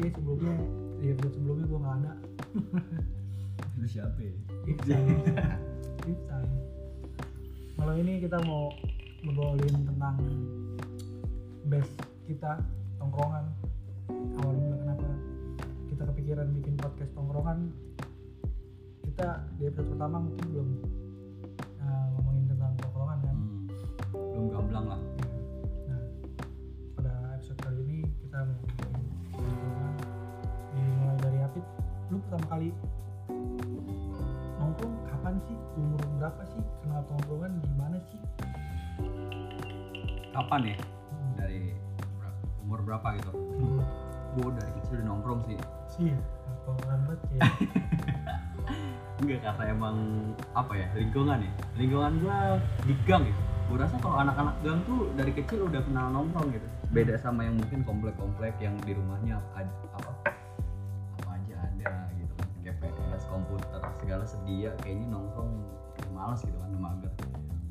ya sebelumnya. Di episode sebelumnya gue nggak ada. Lu siapa ya? Ipsan malam ini kita mau ngobrolin tentang best kita tongkrongan. Awal mula kenapa kita kepikiran bikin podcast tongkrongan. Kita di episode pertama mungkin belum Kapan ya? Dari umur berapa gitu? hmm. Gue dari kecil udah nongkrong sih. sih tongkrongan banget ya Enggak karena emang apa ya lingkungan ya. Lingkungan gua di gang ya. Gue rasa kalau anak-anak gang tuh dari kecil udah kenal nongkrong gitu. Beda sama yang mungkin komplek-komplek yang di rumahnya apa apa, apa aja ada gitu kan. GPS, komputer, segala sedia. Kayaknya nongkrong malas gitu kan, mager.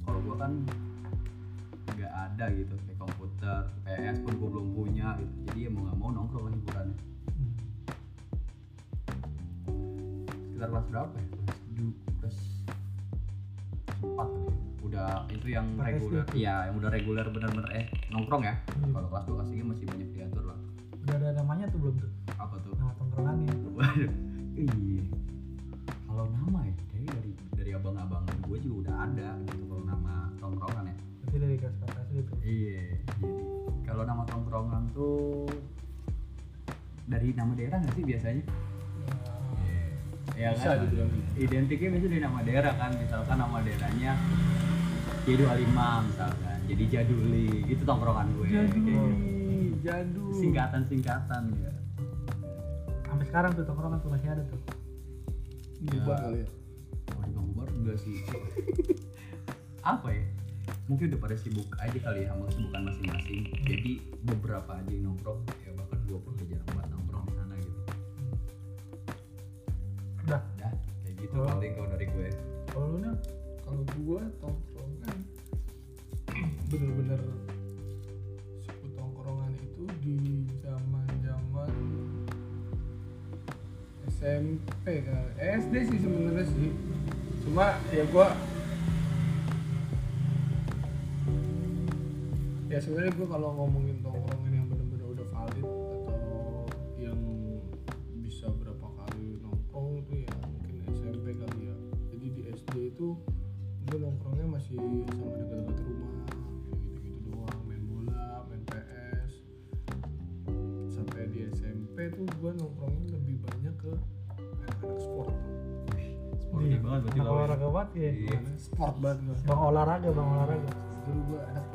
Kalau gua kan nggak ada gitu kayak komputer, PS pun gua belum punya gitu. Jadi ya mau nggak mau nongkrong kan hiburannya. Hmm. sekitar kelas berapa ya? Kelas du- kelas empat ya. Udah itu yang reguler, iya yang udah reguler bener-bener eh nongkrong ya. Hmm. Kalau kelas dua kelas tiga masih banyak diatur lah. udah ada namanya tuh belum tuh Apa tuh? nama tongkrongannya Waduh, iya. Kalau nama ya, dari dari dari abang-abangan gue juga udah ada gitu Iya, jadi kalau nama tongkrongan tuh dari nama daerah nggak sih biasanya? Ya Bisa kan? dibilang gitu. Identiknya biasanya dari nama daerah kan, misalkan nama daerahnya J25 misalkan, jadi Jaduli, itu tongkrongan gue. Kayak gitu. jadul. Singkatan-singkatan ya. sampai sekarang tuh tongkrongan tuh masih ada tuh Bubar Ya. kali ya. Kalau di Bangkubar enggak sih. Apa ya? Mungkin udah pada sibuk aja kali ya sama kesibukan masing-masing. Jadi beberapa aja yang nongkrong, ya bahkan gue pun udah jarang banget nongkrong di sana gitu. udah Dah, kayak gitu Oh. paling kalau dari gue. kalau lu nih Kalau gua tongkrongan bener-bener sebut tongkrongan itu di zaman-zaman SMP kan. SD sih sebenarnya sih. Cuma ya gua ya sebenarnya gua kalau ngomongin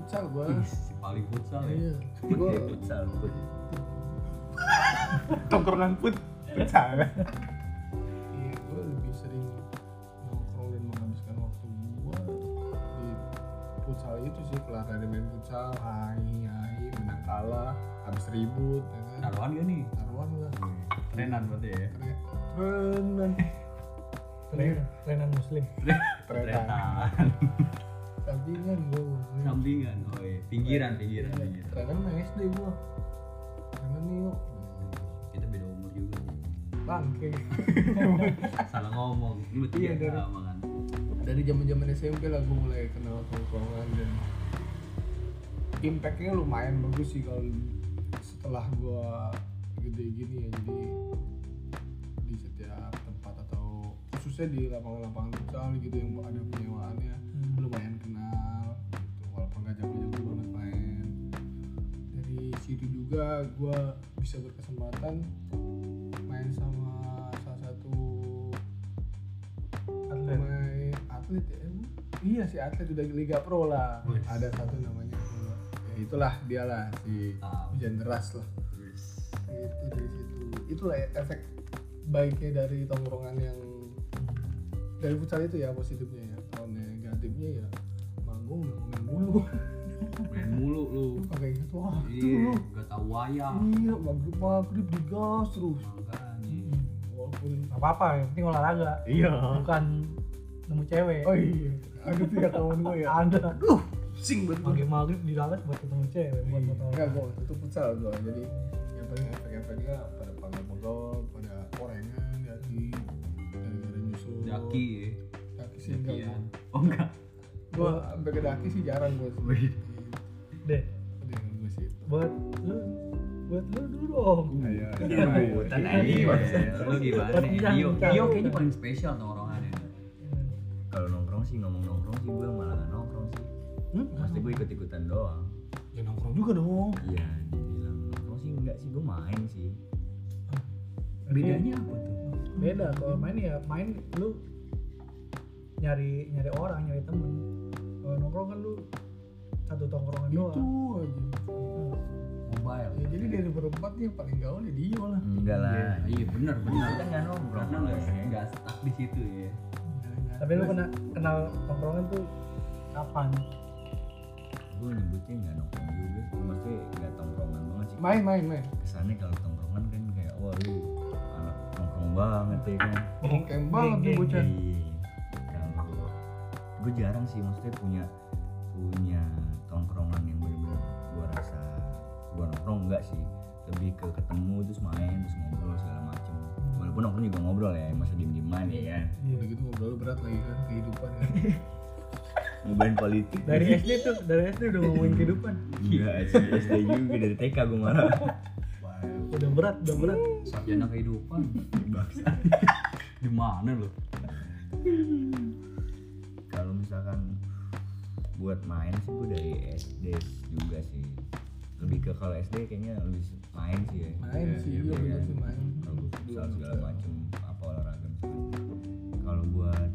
futsal Ih, si paling futsal ya. iya Gue gue futsal. Put. tongkrongan put futsal iya gue lebih sering nongkrong dan menghabiskan waktu gue di futsal itu sih kelar dari main futsal hai hai menang kalah habis ribut ya kan Taruhan gak nih? taruhan gue Kerenan berarti ya. keren keren Tren- trenan muslim Kerenan. Sampingan gue Sampingan. Oh iya, pinggiran, pinggiran, Iya, pinggiran. keren mah SD gue keren nih yuk Kita beda umur juga bangke Salah ngomong. Ini berarti Iya, ya dari- sama kan. dari zaman zaman SMP lah gue mulai kenal tongkrongan dan impactnya lumayan bagus sih kalau setelah gue gede gini ya jadi di setiap tempat atau khususnya di lapangan-lapangan futsal gitu yang ada penyewaannya jago-jago banget main dari situ juga gue bisa berkesempatan main sama salah satu atlet. Main atlet ya iya si atlet udah liga pro lah. Wih. ada satu namanya. Ya itulah dia lah si Ah, hujan deras lah. Terus. itu dari situ. Itulah ya efek baiknya dari tongkrongan yang dari futsal itu ya positifnya ya kalau negatifnya ya mulu. Main mulu lu. kayak gitu wah itu Iya, lu. gak tau wayang. iya maghrib maghrib digas terus. Makanya. walaupun Gak apa-apa yang penting olahraga. Iya. Bukan nemu cewek. Oh iya. Ada tuh ya kawan gue ya. Ada. Aduh pusing banget maghrib maghrib di dalam buat ketemu cewek buat Iya. motor Enggak, gue itu futsal gue jadi yang paling efek-efeknya pada pagi ngobrol pada orengan jaki gara-gara nyusul. Daki ya. daki sih enggak Oh enggak. Gua sampai ke daki sih jarang gua sih. Deh. Udah gua sih. Buat lu buat lu dulu dong. Ayo, Dio. Lu gimana Dio, Ijang. Dio kayaknya paling spesial tongkrongannya. kalau nongkrong sih ngomong nongkrong sih gue malah gak nongkrong sih. Hmm? pasti gue ikut ikutan doang. Ya nongkrong juga dong. Iya dibilang nongkrong sih enggak sih gue main sih. Bedanya apa tuh? beda kalau main ya main lu nyari nyari orang nyari temen kalau nongkrong kan lu satu tongkrongan itu doang. aja. Mobile. ya jadi dari berempat nih yang paling gaul ya Dio lah. Enggak lah. Iya. Benar benar. kita nggak nongkrong. Karena nggak nggak stuck di situ ya. tapi lu kena kenal tongkrongan tuh kapan? Gue nyebutnya nggak nongkrong juga maksudnya nggak tongkrongan banget sih. Main main main. Kesannya kalau tongkrongan kan kayak wah lu anak nongkrong banget ya kan. Bongkem banget nih bocah. Iya. Gue jarang sih maksudnya punya punya tongkrongan yang bener-bener gue rasa gue nongkrong enggak sih. Lebih ke ketemu terus main terus ngobrol segala macem. Walaupun nongkrong juga ngobrol ya masa diem dieman ya kan? Udah gitu ngobrol berat lagi kan kehidupan kan. Ngobrolin politik. Dari SD tuh dari SD udah ngomongin kehidupan. Enggak sih SD juga dari TK gue malah. Udah berat udah berat. Sarjana kehidupan. Di mana lu? Misalkan buat main sih gue dari SD juga sih. Lebih ke kalau SD kayaknya lebih main sih ya. Main Iya, sih iya, iya kan? sih main. Kalau gue futsal segala macem apa olahraga misalkan. Kalau buat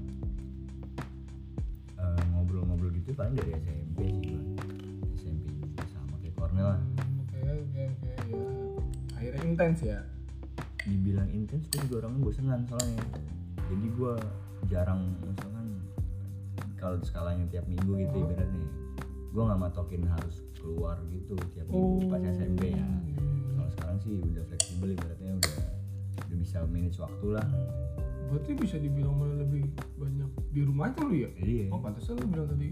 eh, ngobrol-ngobrol gitu paling dari SMP sih gue SMP juga sama kayak Cornel lah. Hmm, oke oke oke ya akhirnya intens ya? Dibilang intens gue juga orangnya bosenan soalnya. Jadi gue jarang misalkan kalau skalanya tiap minggu gitu Oh. ibaratnya gue nggak matokin harus keluar gitu tiap Oh. minggu pas SMP ya Hmm. kalau sekarang sih udah fleksibel ibaratnya udah udah bisa manage waktu lah berarti bisa dibilang malah lebih banyak di rumah aja lu ya iya oh pantesan lu bilang tadi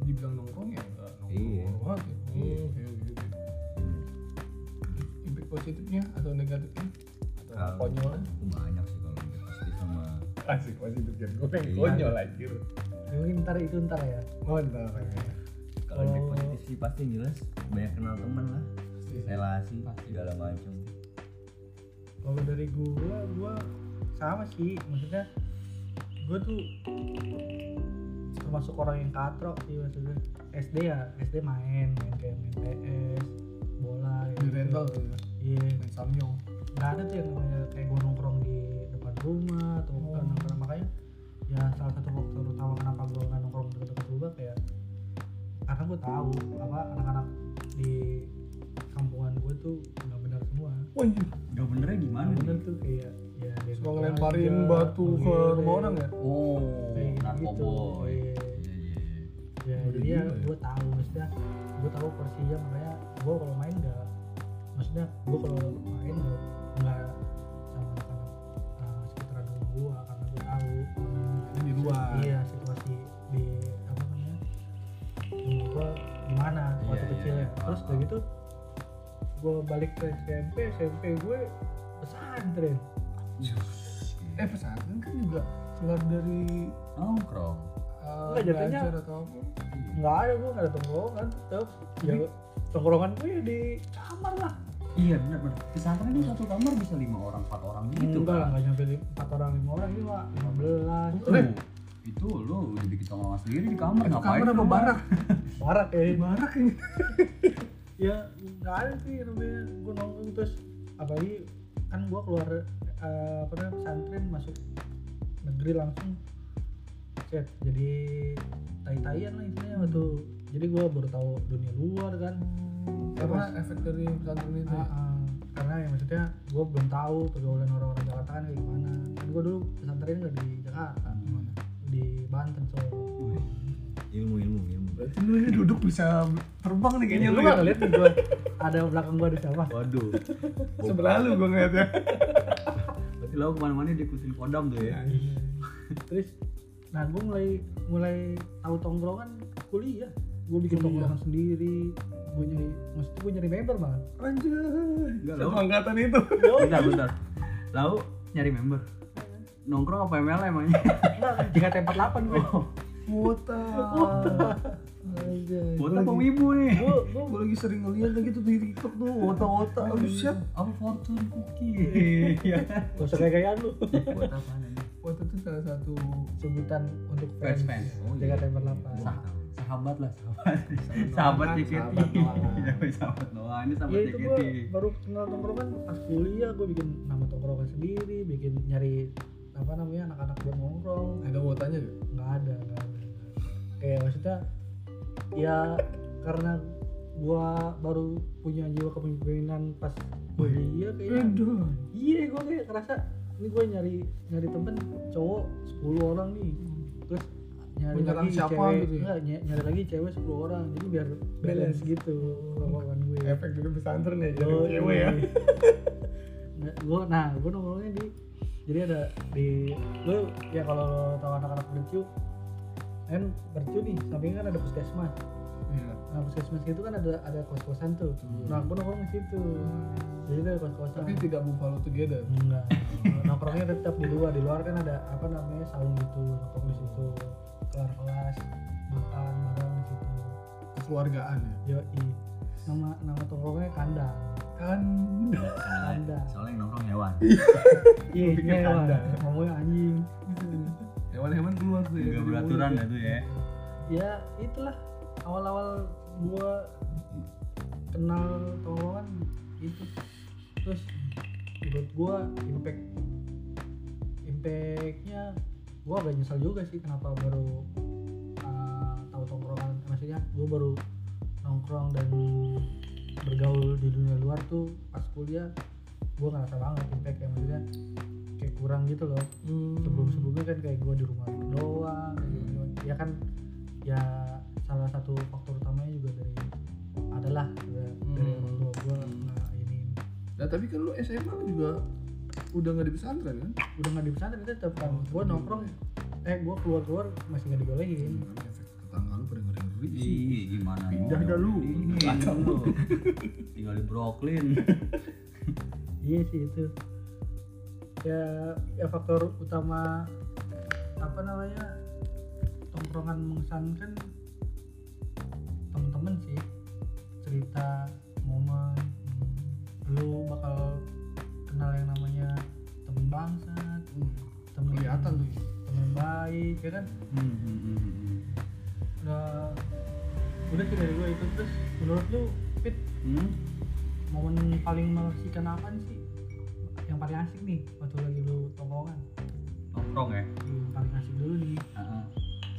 dibilang nongkrong ya enggak nongkrong Iya. banget ya oh, Iya. oke oke oke impact positifnya atau negatifnya atau Kalau- konyolnya banyak sih kalau positif sama asik positif gue Iya. konyol anjir Ya, mungkin ntar itu ntar ya. Oh entar kalau impact Kalau- positif sih pasti yang jelas banyak kenal temen lah. Pasti. Relasi segala macam kalau dari gua gua sama sih. Maksudnya gua tuh termasuk orang yang katrok sih maksudnya. SD ya SD main main kayak main PS bola di gitu. rental tuh ya? Iya. Main samyong. Nggak ada tuh yang namanya kayak gua nongkrong di depan rumah atau Oh. nongkrong makanya ya salah satu faktor utama kenapa gua nggak nongkrong dekat-dekat rumah kayak karena gua tahu apa anak-anak di kampungan gua tuh nggak benar semua anjir Udah benernya gimana nggak benar nih? tuh kayak ya dia suka ngelemparin aja, batu ke rumah orang ya Oh, kayak gitu. Iya. Iya iya. ya Udah jadi ya ya. gue tahu maksudnya gue tahu porsinya makanya gue kalau main nggak maksudnya gue kalau main nggak Iya situasi di apa namanya gue gimana waktu Iya, kecil iya, ya iya. terus Ah, udah gitu gue balik ke SMP SMP gue pesantren. Eh pesantren kan juga keluar dari Nongkrong. uh, Enggak, jatuhnya- belajar atau apa? Nggak ada gue nggak ada tongkrongan tetap ya tongkrongan gue ya di kamar lah. Iya benar benar. Pesantren itu satu kamar bisa lima orang, empat orang gitu. Enggak lah kan. nggak nyampe empat orang lima orang ini pak lima belas. Tuh, itu lo udah bikin tongkrongan sendiri di kamar itu ngapain? kamar apa lu? barak? Barak ya barak ini ya nggak ada sih namanya. Gue nongkrong terus apalagi kan gue keluar eh, apa namanya pesantren masuk negeri langsung. Set jadi tai-taian lah istilahnya waktu jadi gue baru tahu dunia luar kan. Karena efek dari pesantren itu ya? Ah. karena ya maksudnya gue belum tahu pergaulan orang-orang Jakarta kan kayak gimana. Kan gue dulu pesantren nggak di Jakarta. Gimana? Di Banten so ilmu ilmu ilmu. Berarti lu ini duduk bisa terbang nih kayaknya. Lu lu nggak ngeliat nih gue ada belakang gue di siapa? Waduh. Sebelah lu gue ngeliatnya. Berarti lo ke mana-mana diikutin kodam tuh ya. terus nah gue mulai mulai tahu tongkrongan kuliah. Gue bikin iya. tongkrongan sendiri. Gue nyari maksudnya gue nyari member banget lo. angkatan itu. bentar bentar. Lalu nyari member nongkrong apa ML emangnya? Tiga tempat delapan gue Wota. Buat apa wibu nih. Gue lagi sering ngeliat lagi tuh di TikTok tuh wota-wota. Oh shit. apa fortune cookie Iya. gak usah kayak gayaan lu. Buat apa nih? Wota tuh salah satu sebutan untuk Fans, fans. Oh, iya. tempat delapan. Sah- sahabat lah sahabat Sahabat. JKT sahabat Noah. Iya, ini ya sahabat itu JKT gue baru kenal tongkrongan pas kuliah gue bikin nama tongkrongan sendiri bikin nyari apa namanya anak-anak buat nongkrong. Ada wotanya gak? nggak ada nggak ada kayak maksudnya ya karena gua baru punya jiwa kepemimpinan pas kuliah kayak iya gua kayak ngerasa ini gue nyari nyari temen cowok 10 orang nih. Terus nyari Menyerang lagi siapa cewek gitu ya? enggak, ny- nyari lagi cewek 10 orang. Jadi biar balance gitu lawan gue Efek dari pesantren ya jadi Oh, cewek ya. Nah, gua nah gua nongkrongnya di jadi ada di lu ya kalau tahu anak-anak bercu kan bercu nih sampingnya kan ada puskesmas. Iya. nah puskesmas itu kan ada ada kos kosan tuh nah gua nongkrong di situ. Jadi itu ada kos kosan Tapi tidak buffalo together. enggak. Nongkrongnya tetap di luar. Di luar kan ada apa namanya saung gitu. Nongkrong di situ. Kelar kelas makan bareng di situ. Kekeluargaan ya. yoi iya iya. ngomongnya anjing. Hewan-hewan keluar tuh ya. dari beraturan dah tuh ya. Ya itulah. Awal-awal gua kenal tongkrongan itu. Terus menurut gua impact impactnya gua agak nyesal juga sih kenapa baru uh, tahu tongkrongan. Maksudnya gua baru nongkrong dan bergaul di dunia luar tuh pas kuliah gua ngerasa banget impact ya maksudnya kayak kurang gitu loh Hmm. sebelum sebelumnya kan kayak gue di rumah doang kayak gitu. ya kan ya salah satu faktor utamanya juga dari adalah juga dari Hmm. orang tua gue Hmm. nah ini Nah tapi kan lu SMA juga udah nggak di pesantren kan? udah nggak di pesantren tetap kan Oh, gue nongkrong eh gue keluar keluar masih nggak dibolehin Hmm, efek tetangga lu pada ngeri ngeri sih. Gimana Pindah dah lu. Kacau lu. Tinggal di Brooklyn. iya sih itu ya ya faktor utama apa namanya tongkrongan mengesankan temen-temen sih cerita momen lu bakal kenal yang namanya temen bangsat Hmm. temen Kelihatan tuh. ya. temen baik ya kan Hmm, hmm, hmm, hmm. udah udah sih dari gue itu terus menurut lu Fit Hmm? momen paling mengasihkan apa sih paling asik nih waktu lagi lu tongkrongan Nongkrong ya. yang paling asik dulu nih Heeh.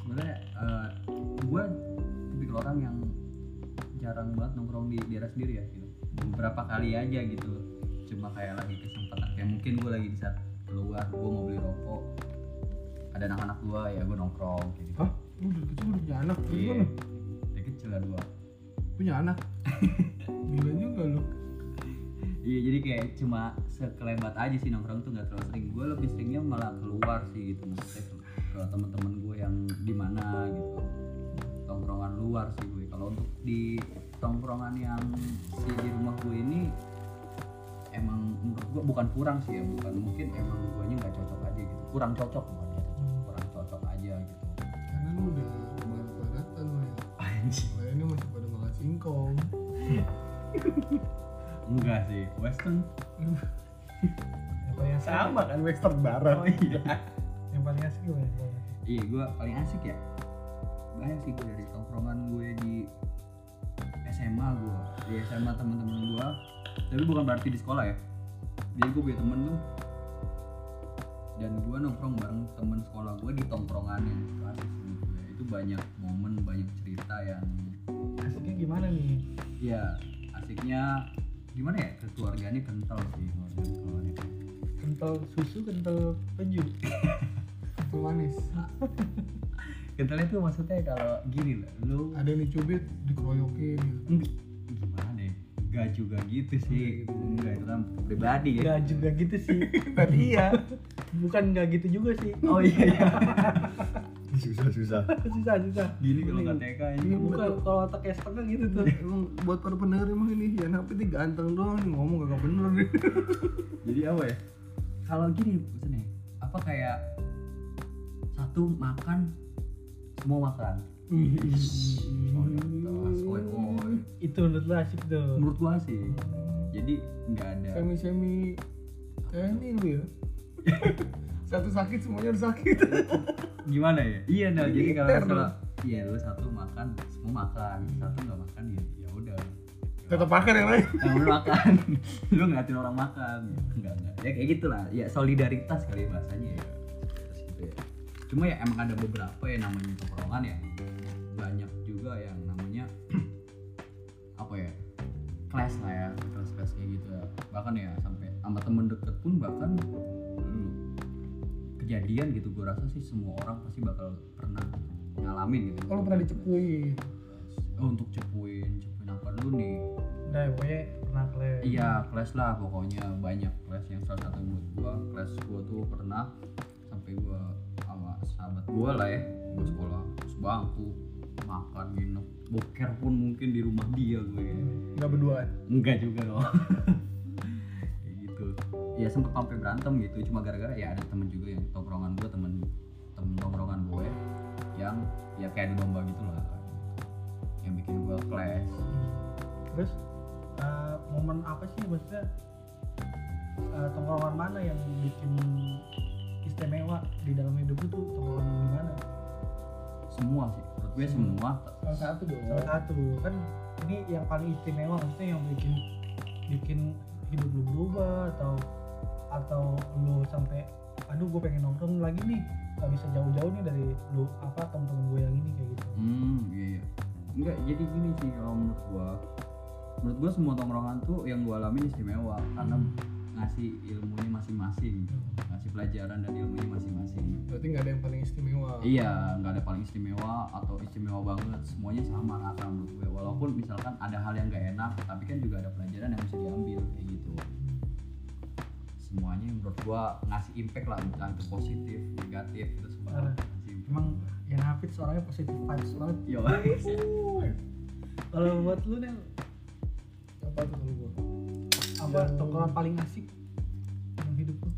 Sebenarnya eh, gue tipikal orang yang jarang banget nongkrong di daerah sendiri ya gitu. Beberapa kali aja gitu. Cuma kayak lagi kesempatan kayak mungkin gue lagi di saat keluar gue mau beli rokok ada anak-anak gue ya gue nongkrong gitu. Hah? Lu dari kecil udah punya anak? Iya. Gimana? Dari kecil kan gue. Punya anak? Gila juga lu. Iya jadi kayak cuma sekelebat aja sih nongkrong tuh nggak terlalu sering. Gue lebih seringnya malah keluar sih gitu maksudnya ke, ke teman-teman gue yang di mana gitu. Tongkrongan luar sih gue. Kalau untuk di tongkrongan yang si di rumah gue ini emang menurut gue bukan kurang sih ya bukan mungkin emang gue nya nggak cocok aja gitu kurang cocok bukan gitu kurang cocok aja gitu Karena lu udah lu ya. anjing ini masih pada makan singkong. enggak sih western yang paling asik kan western barat. oh iya yang paling asik gimana Iya, gue paling asik ya. Banyak sih gue dari tongkrongan gue di SMA gue, di SMA teman-teman gue. Tapi bukan berarti di sekolah ya. Jadi gue punya temen tuh dan gue nongkrong bareng temen sekolah gue di tongkrongannya itu asik gue. Itu banyak momen, banyak cerita yang asiknya gimana nih ya asiknya gimana ya? Keluarganya kental sih keluarga itu. kental susu kental penju Itu manis. Kentalnya tuh maksudnya kalau gini lah, lu Ada yang dicubit, dikeroyokin gitu. Gimana ya gak juga gitu sih. Enggak itu kan pribadi ya. Gak juga gitu sih. Tadi iya. Bukan gak gitu juga sih. Oh iya iya susah susah. Susah susah. Gini kalau nggak TK ini. Iya, bukan kalau otaknya setengah gitu tuh. Emang buat para pendengar emang ini Yan Hafid ini ganteng doang nih ngomong gak bener. Nih Jadi apa ya? Kalau gini pesannya, apa kayak satu makan semua makan. Itu menurut lu asik tuh. Menurut gua sih. Jadi nggak ada. semi semi kayak ini lu ya. Satu sakit semuanya harus sakit Gimana ya? Iya nah. Jadi kalau misalnya, iya lu satu makan, semua makan. Satu nggak makan ya, ya udah. tetap makan yang lain. Yang lu makan. Lu ngeliatin orang makan. Enggak enggak. Ya kayak gitulah. Ya solidaritas kali bahasanya ya Terus gitu ya. Cuma ya emang ada beberapa ya namanya tongkrongan ya. Banyak juga yang namanya apa ya? Kelas lah ya. Kelas kelas kayak gitu ya. Bahkan ya sampai sama temen deket pun bahkan kejadian gitu gue rasa sih semua orang pasti bakal pernah ngalamin gitu. Kalau pernah dicepuin? Oh, untuk cepuin cepuin apa dulu nih? Udah ya, pokoknya pernah kalian Iya, kelas lah pokoknya banyak kelas yang salah satu menurut gua kelas gua tuh pernah sampai gua sama sahabat gua lah ya gua sekolah terus bangku makan minum boker pun mungkin di rumah dia gue ya. nggak berduaan? Enggak juga gitu ya sempet sampai berantem gitu. Cuma gara-gara ya ada temen juga yang tongkrongan gua temen temen tongkrongan gue yang ya kayak adu domba gitu lah. Yang bikin gua kelas terus eh, momen apa sih maksudnya eh, tongkrongan mana yang bikin istimewa di dalam hidup tuh? Tongkrongan di mana semua sih. Menurut gue semua. Salah satu dong. Salah satu. Kan ini yang paling istimewa maksudnya yang bikin bikin hidup lu berubah atau atau lu sampai aduh gue pengen nongkrong lagi nih gak bisa jauh-jauh nih dari lu apa temen-temen gue yang ini kayak gitu Hmm, iya iya. Enggak, jadi gini sih kalau menurut gua. Menurut gua semua tongkrongan tuh yang gua alamin istimewa karena ngasih ilmunya masing-masing. Ngasih pelajaran dan ilmunya masing-masing. berarti nggak ada yang paling istimewa Iya, nggak ada paling istimewa atau istimewa banget. Semuanya sama rata menurut gue. Walaupun misalkan ada hal yang gak enak, tapi kan juga ada pelajaran yang bisa diambil kayak gitu. Menurut gua ngasih impact lah, entah itu positif, negatif, itu semua. Emang yang Hafid orangnya positif vibes banget. Yo. kalau buat lu nih apa tuh kalau gua? Apa Yang- tongkrongan paling asik dalam hidup lu?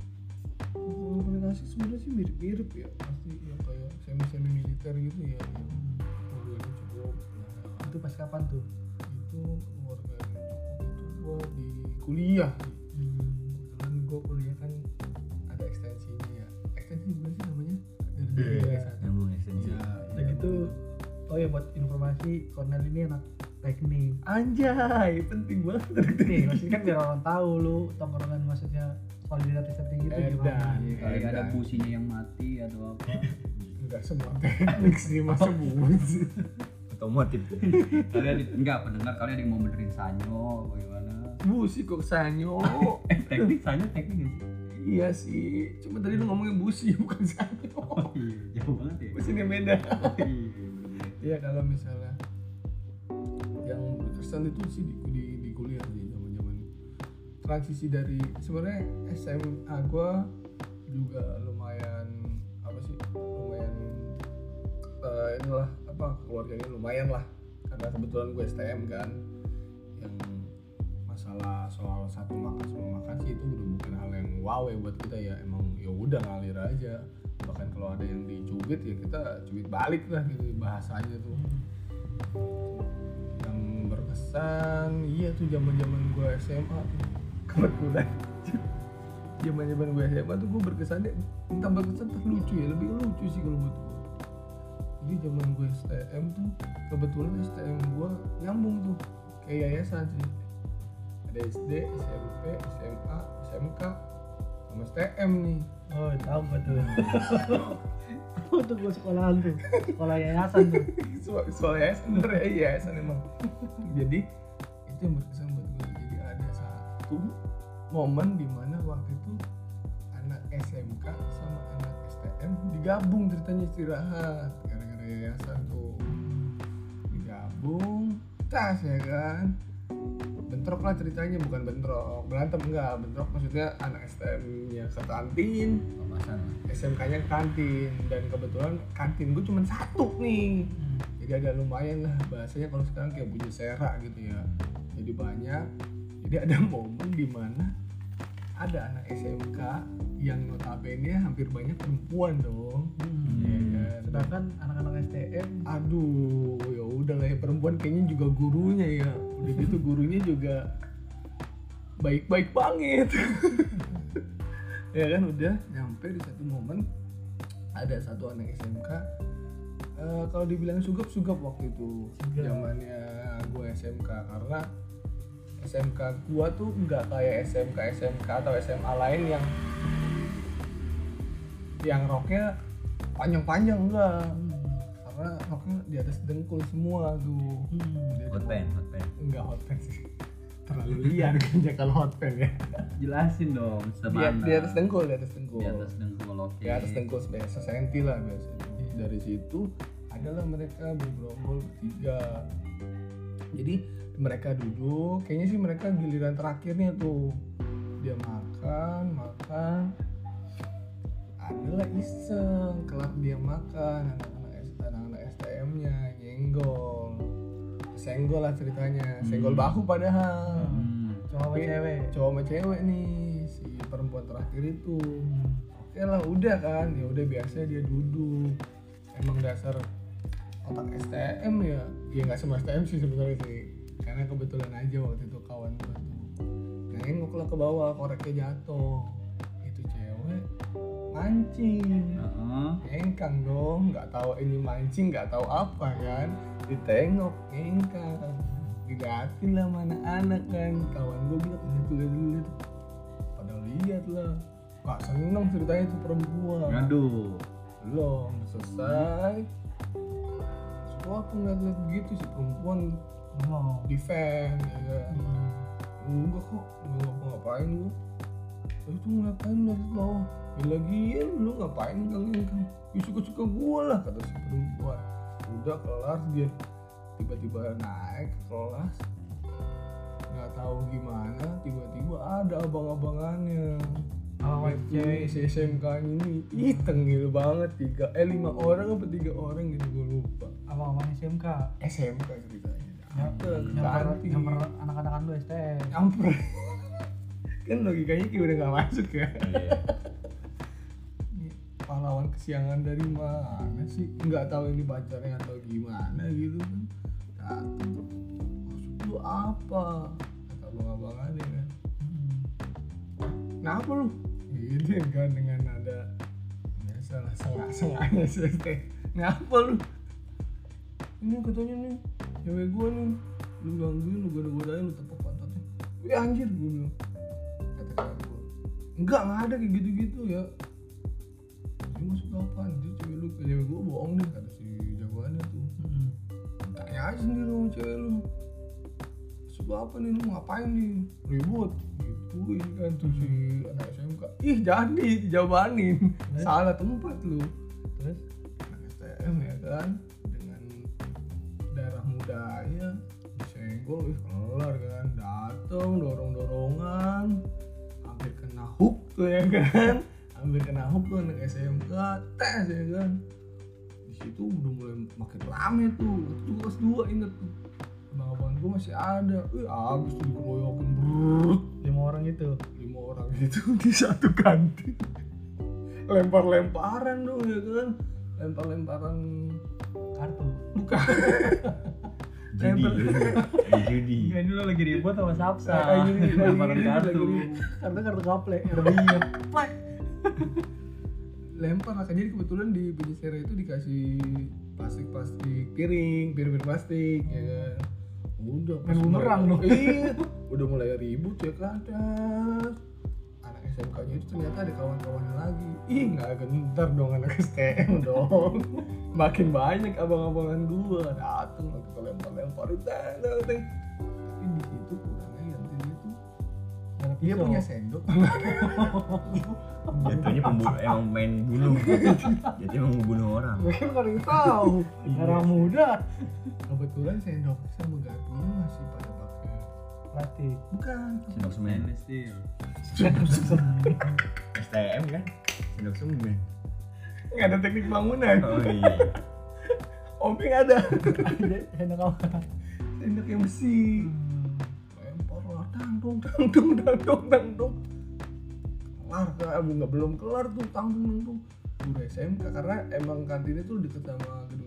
Kalau paling asik sebenarnya sih mirip-mirip ya. Pasti ya kayak semi semi militer gitu ya. Yang keluarganya cukup itu pas kapan tuh? Itu keluarga yang cukup itu gua di kuliah ya buat informasi Cornel ini anak teknik. Anjay penting banget. Nih maksudnya kan biar orang tahu lu tongkrongan maksudnya seperti gitu Edan. gimana? Iya, kali ada businya yang mati atau apa. Enggak semua teknik sih masa sih otomotif kalian enggak pendengar kalian ada yang mau benerin sanyo bagaimana? Busi kok sanyo? Eh teknik sanyo teknik iya sih cuma tadi lu ngomongin busi bukan sanyo. Iya jauh banget ya. Businya beda. Oh, iya. Iya kalau misalnya yang berkesan itu sih di, di, di kuliah sih zaman zaman transisi dari sebenarnya SMA gua juga lumayan apa sih lumayan eh, inilah apa keluarganya lumayan lah. Karena kebetulan gue STM kan yang masalah soal satu makan sama makan sih itu udah bukan hal yang wow ya buat kita ya. Emang ya udah ngalir aja kalau ada yang dicubit ya kita cubit balik lah gitu bahasanya tuh. Yang berkesan iya tuh zaman zaman gue SMA tuh. Kebetulan. Zaman zaman gue SMA tuh gue berkesannya entah berkesan entah lucu ya lebih lucu sih kalau buat gue jadi zaman gue STM tuh kebetulan STM gue nyambung tuh kayak yayasan sih. Ada SD, SMP, SMA, SMK sama STM nih oh tahu gua tuh. Tuh gua sekolahan tuh sekolah yayasan tuh. Soal yayasan bener ya yayasan emang. Jadi itu yang berkesan buat gue jadi ada satu momen di mana waktu itu anak SMK sama anak STM digabung ceritanya istirahat gara-gara yayasan tuh. Digabung tas ya kan bentrok lah ceritanya bukan bentrok berantem enggak bentrok maksudnya anak STM nya ke kantin. SMK nya ke kantin dan kebetulan kantin gue cuma satu nih Hmm. jadi ada lumayan lah bahasanya kalau sekarang kayak bunyi serak gitu ya jadi banyak jadi ada momen di mana ada anak SMK yang notabene hampir banyak perempuan dong Hmm. Iya kan? sedangkan anak-anak STM aduh ya udah lah ya perempuan kayaknya juga gurunya ya udah gitu gurunya juga baik-baik banget. Ya kan udah nyampe di satu momen ada satu anak SMK eh, kalau dibilang sugap sugap waktu itu zamannya gue SMK karena SMK gua tuh nggak kayak SMK SMK atau SMA lain yang yang roknya panjang-panjang enggak karena roknya di atas dengkul semua tuh. Hmm. Dia Hot pen, hot pen. enggak hot pants sih. Terlalu liar kayaknya kalau hot pants ya. Jelasin dong di, semana. di atas dengkul di atas dengkul. Di atas dengkul oke. di atas dengkul biasa senti lah biasanya dari situ adalah mereka bergerombol bertiga. Jadi mereka duduk kayaknya sih mereka giliran terakhirnya tuh. Dia makan makan. Adalah iseng kelar dia makan S- anak-anak STM nya nyenggol. Senggol lah ceritanya senggol Hmm. bahu padahal. Hmm. cowok sama cewek? cowok sama cewek nih si perempuan terakhir itu. Oke lah udah kan ya udah biasa dia duduk. Emang dasar otak STM ya. Ya nggak semua STM sih sebenarnya sih. Karena kebetulan aja waktu itu kawan gue tuh. Nengok lah ke bawah koreknya jatuh. Itu cewek mancing. Heeh. ngengkang dong nggak tahu ini mancing nggak tahu apa kan? Ditengok ngengkang diliatin lah mana anak kan kawan gue bilang lihat tuh lihat lihat pada lihat lah. Gak seneng ceritanya tuh perempuan. Aduh. belum selesai. Suka aku ngeliat-liat gitu si perempuan ngomong defend ya kan? Enggak kok enggak ngapa-ngapain gua. Itu ngapain dari bawah ya lagian lu ngapain kang kang ya suka-suka gua lah kata si perempuan. Udah kelar dia. Tiba-tiba naik ke kelas. Nggak tahu gimana tiba-tiba ada abang-abangannya. Awal Itu cewek si SMK ini ih tengil banget tiga eh lima orang apa tiga orang gitu gue lupa. Apa? apa SMK SMK ceritanya nyamper nyamper anak-anak lu STM nyamper kan logikanya kayak udah gak masuk ya. Iya. Pahlawan kesiangan dari mana sih? Nggak tahu ini pacarnya atau gimana gitu kan. Datang maksud lu apa? Kata abang-abangannya kan. Hmm. kenapa lu? Gitu kan dengan nada biasalah sengak-sengaknya sih kenapa lu? Ini katanya nih cewek gua nih. Lu gangguin lu goda-godain lu tepuk pantatnya wih anjir gua bilang. Kata gua. Enggak nggak ada kayak gitu-gitu ya dia masuk apaan dia cewek lu cewek gua bohong deh kata si jagoannya tuh. Hmm. tanya aja sendiri sama cewek lu. Maksud lu apa nih lu ngapain nih? Ribut. Gitu ini kan tuh si anak SMK ih jadi jawabanin Terus? salah tempat lu. Terus? Anak STM ya kan dengan darah mudanya disenggol ih kelar kan. Dateng dorong dorongan hampir kena hook tuh ya kan hampir kena hook tuh anak SMK tes ya kan. Di situ udah mulai makin rame tuh. Itu kelas dua inget tuh. Abang-abang gue masih ada. Eh abis tuh dikeroyokin brrrr lima orang itu? Lima orang itu di satu kantin. Lempar-lemparan dong ya kan. Lempar-lemparan kartu? Bukan. Judi. Lagi judi. ini lo lagi ribut sama Sapsa. Lagi ribut, lagi lemparan ribut, kartu. Lagi ribut. kartu kartu gaple. Iya lempar lah jadi kebetulan di Bidisera itu dikasih plastik plastik piring piring piring plastik ya kan? Udah Main bumerang dong. iya udah mulai ribut ya kan anak SMK nya itu ternyata ada kawan-kawannya lagi. Ih nggak gentar dong anak STM dong. Makin banyak abang-abangan gua dateng lah dia punya sendok. Jatuhnya pembunuh emang main bunuh. Jadi emang membunuh orang. Mungkin kali tahu. Iya. darah muda. Kebetulan sendok sama garpunya masih pada pakai. Plastik bukan. Sendok semen. Stainless steel. STM kan? Sendok semen. Nggak ada teknik bangunan. Oh iya. Omeng ada. Apa? Sendok yang besi. Hmm. Tangdung tangdung tangdung tangdung kelar kan nggak belum kelar tuh tangdung tangdung guru SMK karena emang kantinnya tuh deket sama gedung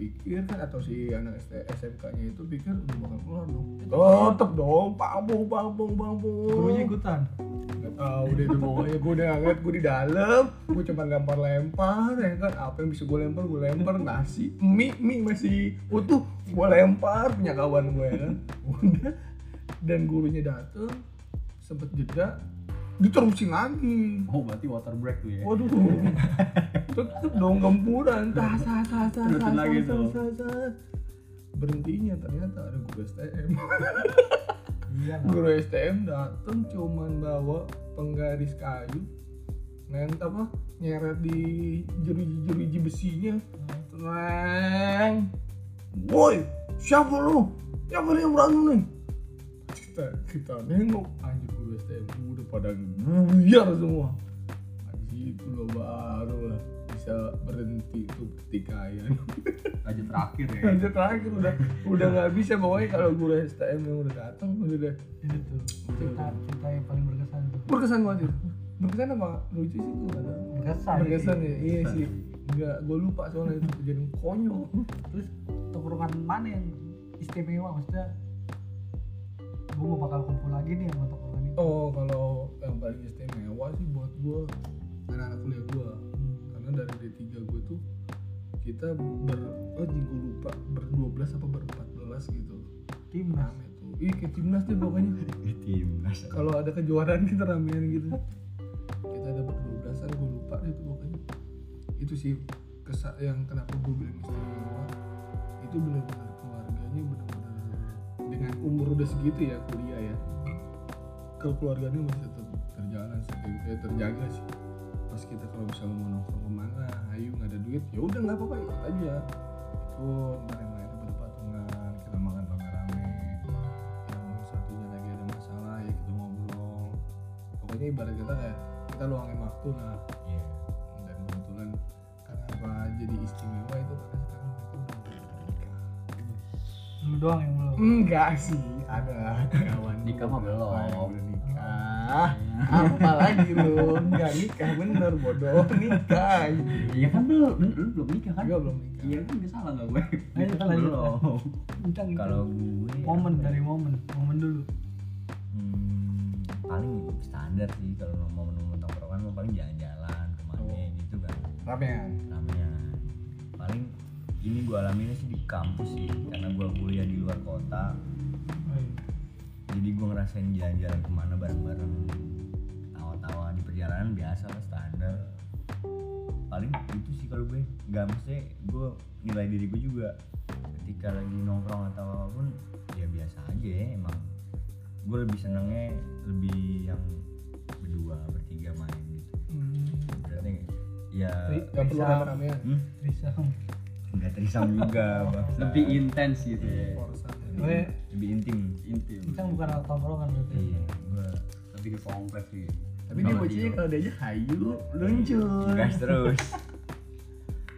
pikir kan atau si anak SMK nya itu pikir udah bakal keluar dong. Tetep dong. Pabung pabung pabung. Gurunya ikutan? Gak tau deh itu pokoknya. Gue udah ngeliat gue di dalam. Gue cuma lempar-lempar ya kan? Apa yang bisa gue lempar gue lempar. Nasi mie mie masih utuh. Gue lempar punya kawan gue ya kan? Udah. Dan gurunya dateng sempet jeda diterusin lagi. Oh berarti water break tuh ya. waduh. Tetep dong gempuran tas tas tas tas Terusin tas, lagi tas, tuh. tas, tas. berhentinya ternyata ada guru STM iya guru STM dateng cuman bawa penggaris kayu nent apa nyeret di jeruji-jeruji besinya. Tereng Woi siapa lu? Siapa yang berantem nih kita kita nengok. Anjir guru STM udah pada buyar semua. Anjir itu lo baru lah. Bisa berhenti tuh pertikaian Raja terakhir ya. lanjut terakhir udah udah nggak bisa. Pokoknya kalau guru STM yang udah datang udah deh. Itu tuh cerita cerita yang paling berkesan tuh. Berkesan banget itu. Berkesan apa? Lucu sih itu. Ada berkesan berkesan ya? Iya sih. Nggak gue lupa soalnya itu kejadian konyol. Terus tongkrongan mana yang istimewa? Maksudnya gue mau bakal kumpul lagi nih sama tongkrongan itu oh kalau yang paling istimewa sih buat gue anak-anak kuliah gue Hmm. karena dari D3 gue tuh kita ber oh gue lupa. Ber 12 apa ber 14 gitu. Timnas. Rame tuh. Ih kayak timnas deh pokoknya. Timnas. Kalau ada kejuaraan kita ramean gitu. Kita ada ber 12 an gue lupa deh itu pokoknya. Itu sih kesak yang kenapa gue bilang istimewa. Itu benar-benar umur udah segitu ya kuliah ya. Kekeluarganya masih tetap terjalan sih eh, terjaga sih. Pas kita kalau misalnya mau nongkrong ke mana ayo nggak ada duit ya udah nggak apa-apa ikut aja. Ikut ntar yang lainnya pada patungan kita makan rame-rame. Yang satunya lagi ada masalah ya kita ngobrol. Pokoknya ibarat kata kayak kita luangin waktu lah enggak sih ada. Kawan Nikah mah belum. udah nikah. Apalagi lu? Enggak nikah bener bodoh. Nikah. Iya kan belum, lu belum nikah kan? belum nikah. Iya kan nggak salah nggak gue? Ayo, Kan belum. Kalau gue momen dari momen. Momen dulu. Hmm, paling standar sih kalau momen-momen tongkrongan paling jalan-jalan ke mana Oh. gitu kan. Ramean. Ramean ini gue alaminnya sih di kampus sih karena gue kuliah di luar kota. Oi. jadi gue ngerasain jalan-jalan ke mana bareng-bareng. Tawa-tawa di perjalanan biasa lah standar. Paling itu sih kalau gue. Nggak mesti gue nilai diri gue juga. Ketika lagi nongkrong atau apa pun ya biasa aja ya, emang. Gue lebih senengnya lebih yang berdua bertiga main gitu. Hmm. berarti ya Ri- gak perlu Bisa. rame-ramean hmm, Trisam nggak terisam juga. Lebih intens gitu. Ya. Gue lebih intim. Intim. Ucang bukan anak tongkrongan berarti. Iya gue Lebih ke kompleks sih. tapi dia bocahnya kalau diajak hayu luncur. Gas terus.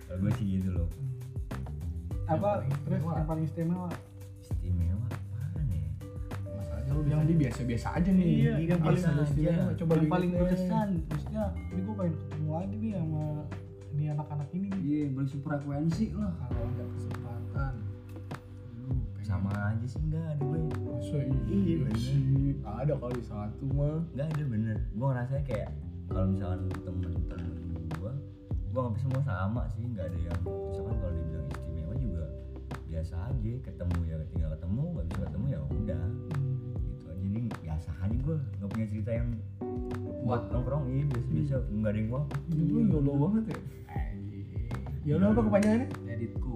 Kalau gue sih gitu loh. Apa terus yang paling istimewa? Istimewa apaan ya? Masalahnya lu yang di biasa-biasa aja nih. Iya, yang paling biasa aja. istimewa. Coba yang paling berkesan maksudnya ini gue pengen ketemu lagi nih sama ini anak-anak ini nih. Iya, beli frekuensi lah. kalau ada kesempatan. Lu pengen. Sama aja sih enggak ada gue masa Iya, iya sih ada kali satu mah. Enggak ada bener. Gue ngerasa kayak kalau misalkan temen-temen gue gue nggak semua sama sih nggak ada yang misalkan kalau dibilang istimewa juga biasa aja ketemu ya tinggal ketemu nggak bisa ketemu ya udah biasa aja gue nggak punya cerita yang buat nongkrong. Iya biasa biasa nggak ada yang wah itu lu yolo banget ya. Yolo apa kepanjangannya? Editku.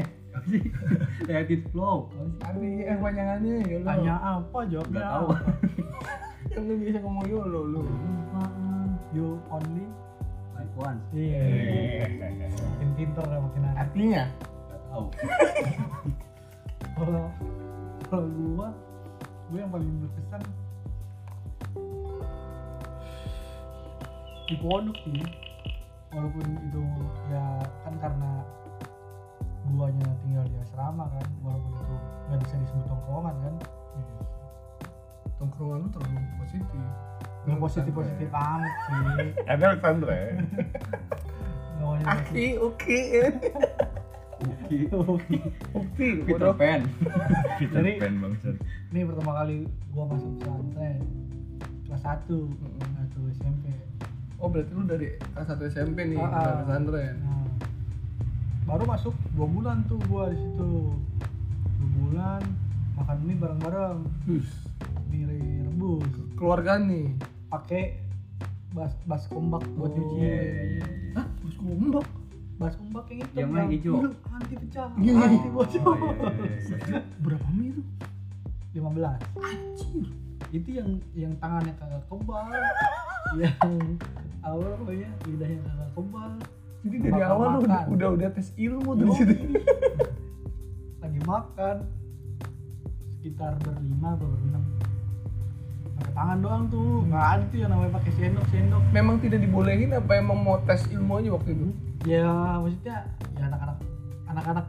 Eh, apa sih? Edit flow. arti eh kepanjangannya? Yolo tanya apa jawabnya Nggak tahu. kan lu bisa ngomong yolo lu. You only Like once. iya. Makin pintar ya makin artinya? Nggak tahu. kalau kalau gua gua yang paling berkesan di pondok sih. Walaupun itu ya kan karena guanya tinggal di asrama kan walaupun itu nggak bisa disebut tongkrongan kan. Iya. tongkrongan lu terlalu positif. Nggak positif positif amat sih. Ada Sandra mau yang Aki oke positif. Ukti Peter Pan. Peter Jadi- Pan bangsat. ini pertama kali gua masuk pesantren. Kelas 1 satu SMP oh berarti lu dari kelas 1 SMP nih Ah, ah. pesantren. Nah, baru masuk dua bulan tuh gua di situ. Dua bulan makan mie bareng-bareng. Terus mie rebus. Keluarga nih? Pakai bas bas kombak buat Oh, nyuci. iya iya iya. Hah? Bos gombak bas kombak yang itu Yang warna hijau. anti pecah. Iya, iya. anti bocor. Oh, iya, iya, iya. berapa mie itu? 15 anjir. Itu yang yang tangannya kagak kebal yang awal pokoknya lidahnya kagak kebal jadi dari Makan- awal lu udah, makan. udah udah tes ilmu tuh di Yoi. situ. Lagi makan. Sekitar berlima atau berenam. Pakai tangan doang tuh. Nggak ada tuh yang namanya pakai sendok sendok. Memang tidak dibolehin apa emang mau tes ilmu aja waktu itu? Ya maksudnya ya anak-anak anak-anak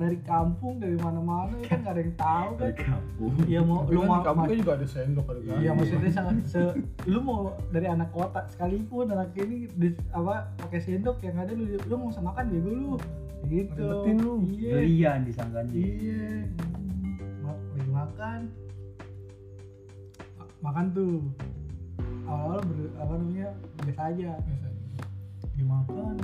dari kampung dari mana-mana ya kan nggak ada yang tahu kan? Dari kampung. Ya mau Tapi lu kan mau di kampung kan juga ada sendok ada kan Iya maksudnya sangat se lu mau dari anak kota sekalipun anak ini di, apa pakai sendok yang ada lu lu mau usah makan bego lu. Gitu. Ribetin lu. iya. Gelian disangkanya iya. Lagi makan. Ma- makan tuh. Awal-awal ber, apa namanya biasa aja. Biasanya. lagi makan.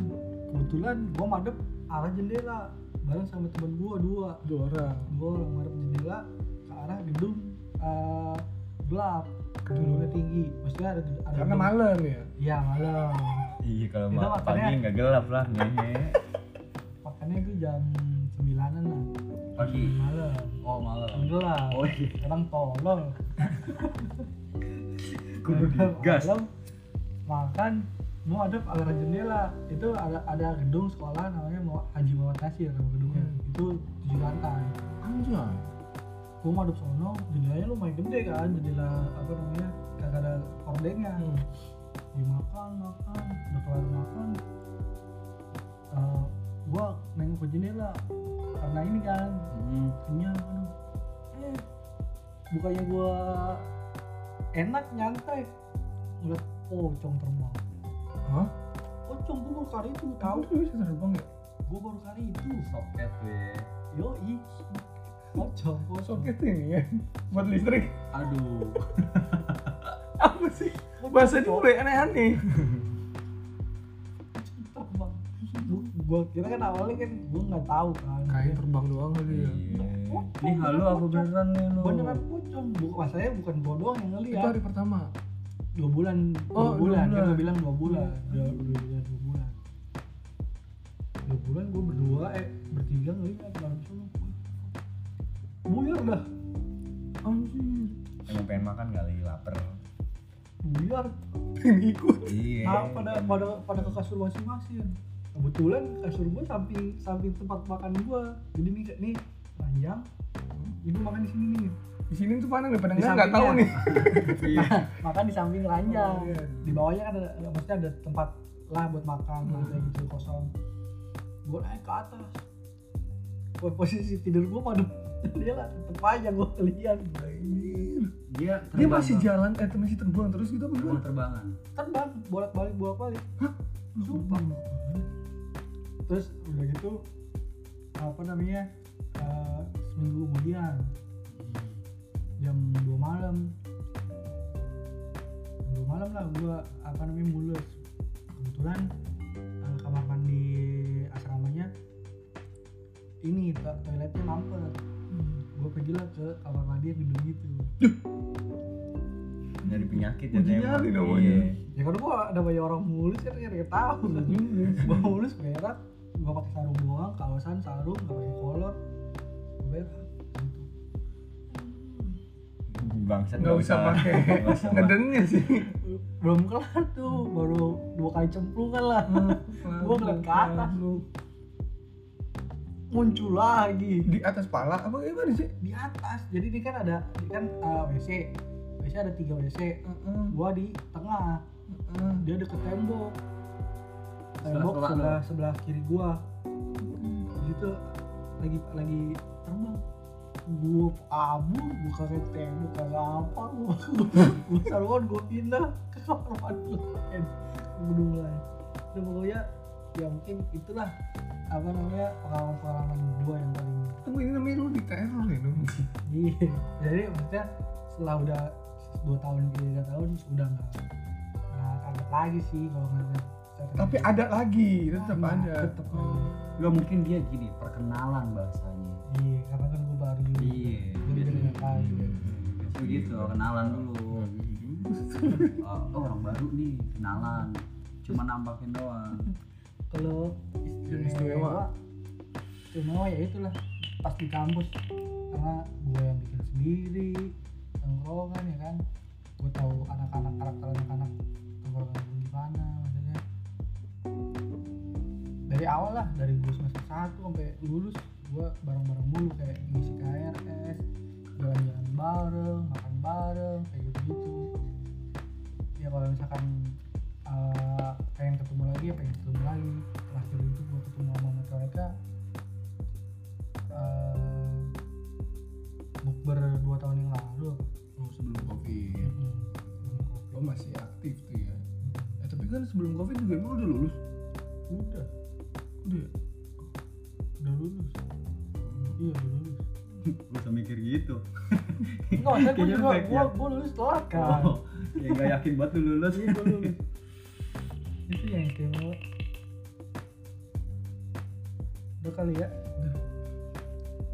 Kebetulan gua madep arah jendela bareng sama temen gua dua. Dua orang. Gue ngarep jendela ke arah gedung eh, gelap. Gedungnya tinggi. Maksudnya ada, ada karena gedung- malam ya? Iya malam. Iya kalau Itu ma- makannya- pagi nggak gelap lah ngehe. Makannya itu jam sembilanan lah. Pagi? Malam. Oh malam. Jam gelap. Oh iya. Kudu Malam, digas. Malam, makan mau ada arah jendela. Itu ada ada gedung sekolah namanya Mu- Haji Muhammad Nasir nama gedungnya. Hmm. itu tujuh lantai anjay. Gue madep sono jendelanya lumayan gede kan jendela apa namanya kagak ada kordengnya Hmm. dimakan makan udah kelar makan. Eh, gua nengok ke jendela karena ini kan Hmm. kenyang aduh. Eh bukannya gua enak nyantai. Ngeliat pocong terbang hah? Pocong gua baru kali itu tahu. tuh bisa terbang ya? Gua baru kali itu. Soket tuh ya yoi. Pocong pocong soket ini ya? Buat listrik. Aduh. Apa sih? Bahasa dia mulai aneh-aneh. Gua kira kan awalnya kan gua nggak tahu kan. Kayak terbang doang kali ya? Iya. Ini halu apa beneran nih lu? Beneran pocong bukan masalahnya bukan doang yang itu ngeliat hari pertama dua bulan Oh, dua bulan. Dua kan bulan. gue bilang dua bulan. Dua, dua, dua, dua bulan. Dua bulan gue berdua eh bertiga ngeliat sono buyar dah. Anjir. Emang pengen makan kali lapar. Buyar. Pengen ikut. Iya. Nah, pada pada pada ke kasur masing-masing. Kebetulan kasur gue samping samping tempat makan gue jadi nih nih panjang. Ibu makan di sini nih di sini tuh mana nih pada Di nggak nggak tahu nih. Iya. Makan di samping ranjang Oh, iya. di bawahnya kan ada maksudnya ada tempat lah buat makan Hmm. lantai gitu kosong. Gue naik ke atas. Gua posisi tidur gue madep dia lah tetep aja gue kelian Anjir. dia dia masih jalan eh masih terbang terus gitu apa terbang gimana? Terbangan terbang bolak balik bolak balik sumpah. Terus udah gitu apa namanya eh, seminggu kemudian jam 2 malam. Jam 2 malam lah gua apa namanya mulus. Kebetulan eh, kamar mandi asramanya ini to- toiletnya mampet. Gue pergi lah ke kamar mandi yang gedung gitu dari penyakit ya nyali namanya. Iya. ya kan gua ada banyak orang mulus kan kan nggak tahu. Gua mulus berak gua pakai sarung doang kawasan sarung gak pakai kolor. Berak bangsat nggak usah pakai nggak usah pakai. ngedennya sih. Belum kelar tuh baru dua kali cemplungan lah. Gua ngeliat ke atas. lu muncul lagi. Di atas pala apa gimana sih? Di atas. Jadi ini kan ada ini kan uh, WC WC ada tiga WC Heeh, gua di tengah. Heeh. dia deket tembok. Tembok Sebelah sebelah sebelah kiri gua. Gitu lagi lagi gua abu kagak tembok kagak apa gua saruan gua pindah ke kamar mandi. Lain gedung lain dan pokoknya ya mungkin itulah apa namanya pengalaman-pengalaman gua yang paling tunggu ini namanya lu di teror ya Nun? Iya, jadi maksudnya setelah udah dua tahun tiga tahun sudah nggak nggak kaget lagi sih kalau ngeliat setan tapi ada lagi tetap Nah, ada. Gak mungkin dia gini perkenalan bahasanya. Iya karena kan gue baru Iya, jadi biasanya. dari nggak tahu begitu kenalan dulu. Oh, oh, orang baru nih kenalan. Cuma nampakin doang. Kalau Yang istimewa. Istimewa. ya itulah pas di kampus. Karena gue yang bikin sendiri tongkrongan ya kan. Gue tahu anak-anak karakter anak-anak tongkrongan gue gimana maksudnya. Dari awal lah dari gue semester satu sampai lulus gue bareng-bareng mulu kayak ngisi KRS jalan-jalan bareng makan bareng kayak gitu-gitu. Ya kalau misalkan uh, pengen ketemu lagi ya pengen ketemu lagi. Terakhir itu gue ketemu sama mereka uh, bukber dua tahun yang lalu. Oh sebelum covid. Mm-mm. oh masih aktif tuh ya. Eh, tapi kan sebelum covid juga emang udah lulus maksudnya gue Kayaknya juga baik gue ya. gue lulus telat kan oh, ya gak yakin banget lu lulus. Iya gue lulus. Itu yang istimewa udah kali ya.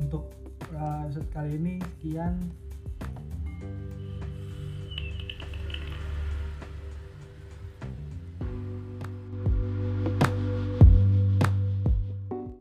Untuk uh, episode kali ini sekian